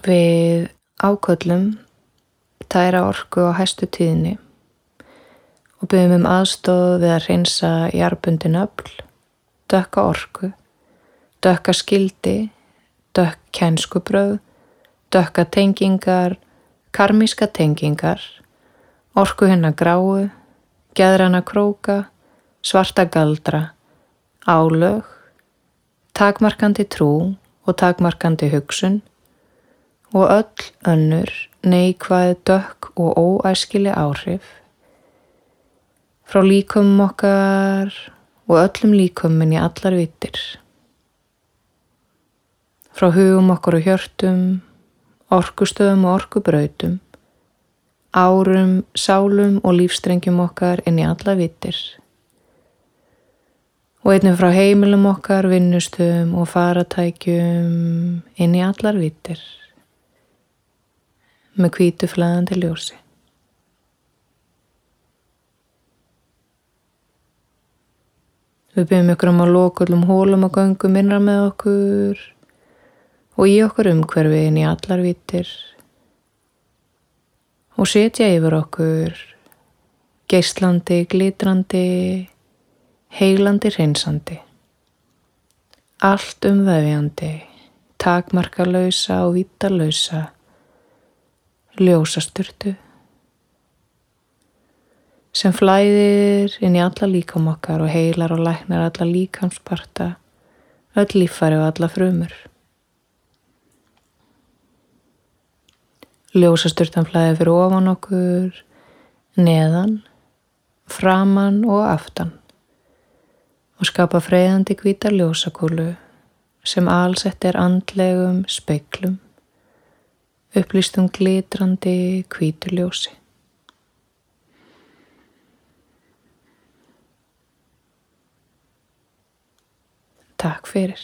Við áköllum tæra orku á hæstu tíðinni og byggjum um aðstóð við að reynsa jarbundin öll, dökka orku, dökka skildi, dökk kænskubröð, dökka tengingar, karmíska tengingar, orku hennar gráu, geðrana króka, svarta galdra, álög, takmarkandi trú og takmarkandi hugsun og öll önnur neikvæð dökk og óæskili áhrif frá líkumum okkar og öllum líkumin í allar vittir. Frá hugum okkur og hjörtum, orkustöðum og orkubrautum, árum, sálum og lífstrengjum okkar inn í alla vittir og einnig frá heimilum okkar, vinnustöðum og faratækjum inn í allar vittir með kvítu flæðandi ljósi. Við byrjum ykkur um að loka öllum hólum og göngum innra með okkur og í okkur umhverfi inn í allar vittir og setja yfir okkur geislandi, glitrandi, heilandi hreinsandi, allt umveðjandi, takmarkalausa og vítalausa ljósasturtu sem flæðir inn í alla líkam okkar og heilar og læknar alla líkamsparta, öll lífari og alla frumur. Ljósasturtan flæðir fyrir ofan okkur, neðan, framann og aftan og skapa freyðandi hvita ljósakúlu sem allsett er andlegum speiklum upplýstum glitrandi kvítuljósi. Takk fyrir.